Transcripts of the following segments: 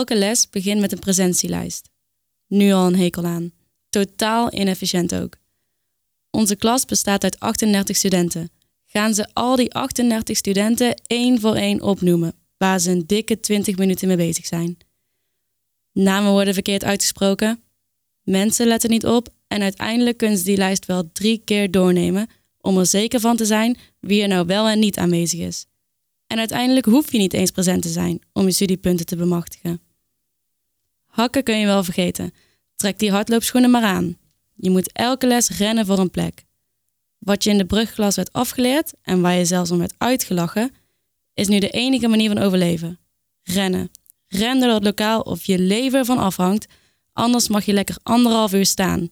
elke les begint met een presentielijst. Nu al een hekel aan. Totaal inefficiënt ook. Onze klas bestaat uit 38 studenten. Gaan ze al die 38 studenten één voor één opnoemen, waar ze een dikke 20 minuten mee bezig zijn. Namen worden verkeerd uitgesproken, mensen letten niet op en uiteindelijk kunnen ze die lijst wel drie keer doornemen om er zeker van te zijn wie er nou wel en niet aanwezig is. En uiteindelijk hoef je niet eens present te zijn om je studiepunten te bemachtigen. Hakken kun je wel vergeten. Trek die hardloopschoenen maar aan. Je moet elke les rennen voor een plek. Wat je in de brugklas werd afgeleerd en waar je zelfs om werd uitgelachen, is nu de enige manier van overleven. Rennen. Ren door het lokaal of je leven van afhangt, anders mag je lekker anderhalf uur staan.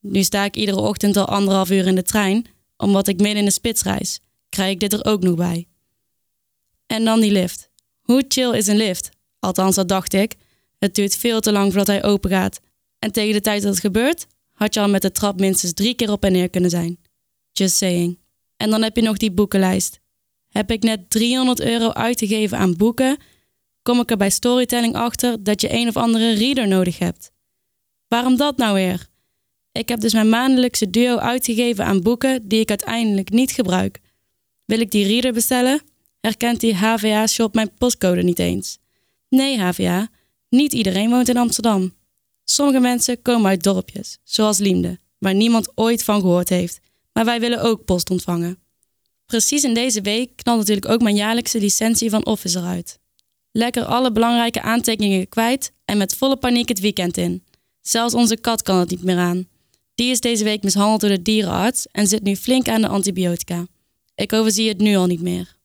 Nu sta ik iedere ochtend al anderhalf uur in de trein, omdat ik midden in de spits reis. Krijg ik dit er ook nog bij. En dan die lift. Hoe chill is een lift? Althans, dat dacht ik. Het duurt veel te lang voordat hij open gaat. En tegen de tijd dat het gebeurt, had je al met de trap minstens drie keer op en neer kunnen zijn. Just saying. En dan heb je nog die boekenlijst. Heb ik net 300 euro uitgegeven aan boeken, kom ik er bij storytelling achter dat je een of andere reader nodig hebt. Waarom dat nou weer? Ik heb dus mijn maandelijkse duo uitgegeven aan boeken die ik uiteindelijk niet gebruik. Wil ik die reader bestellen? Herkent die HVA-shop mijn postcode niet eens? Nee, HVA, niet iedereen woont in Amsterdam. Sommige mensen komen uit dorpjes, zoals Liemde, waar niemand ooit van gehoord heeft, maar wij willen ook post ontvangen. Precies in deze week knalt natuurlijk ook mijn jaarlijkse licentie van Office eruit. Lekker alle belangrijke aantekeningen kwijt en met volle paniek het weekend in. Zelfs onze kat kan het niet meer aan. Die is deze week mishandeld door de dierenarts en zit nu flink aan de antibiotica. Ik overzie het nu al niet meer.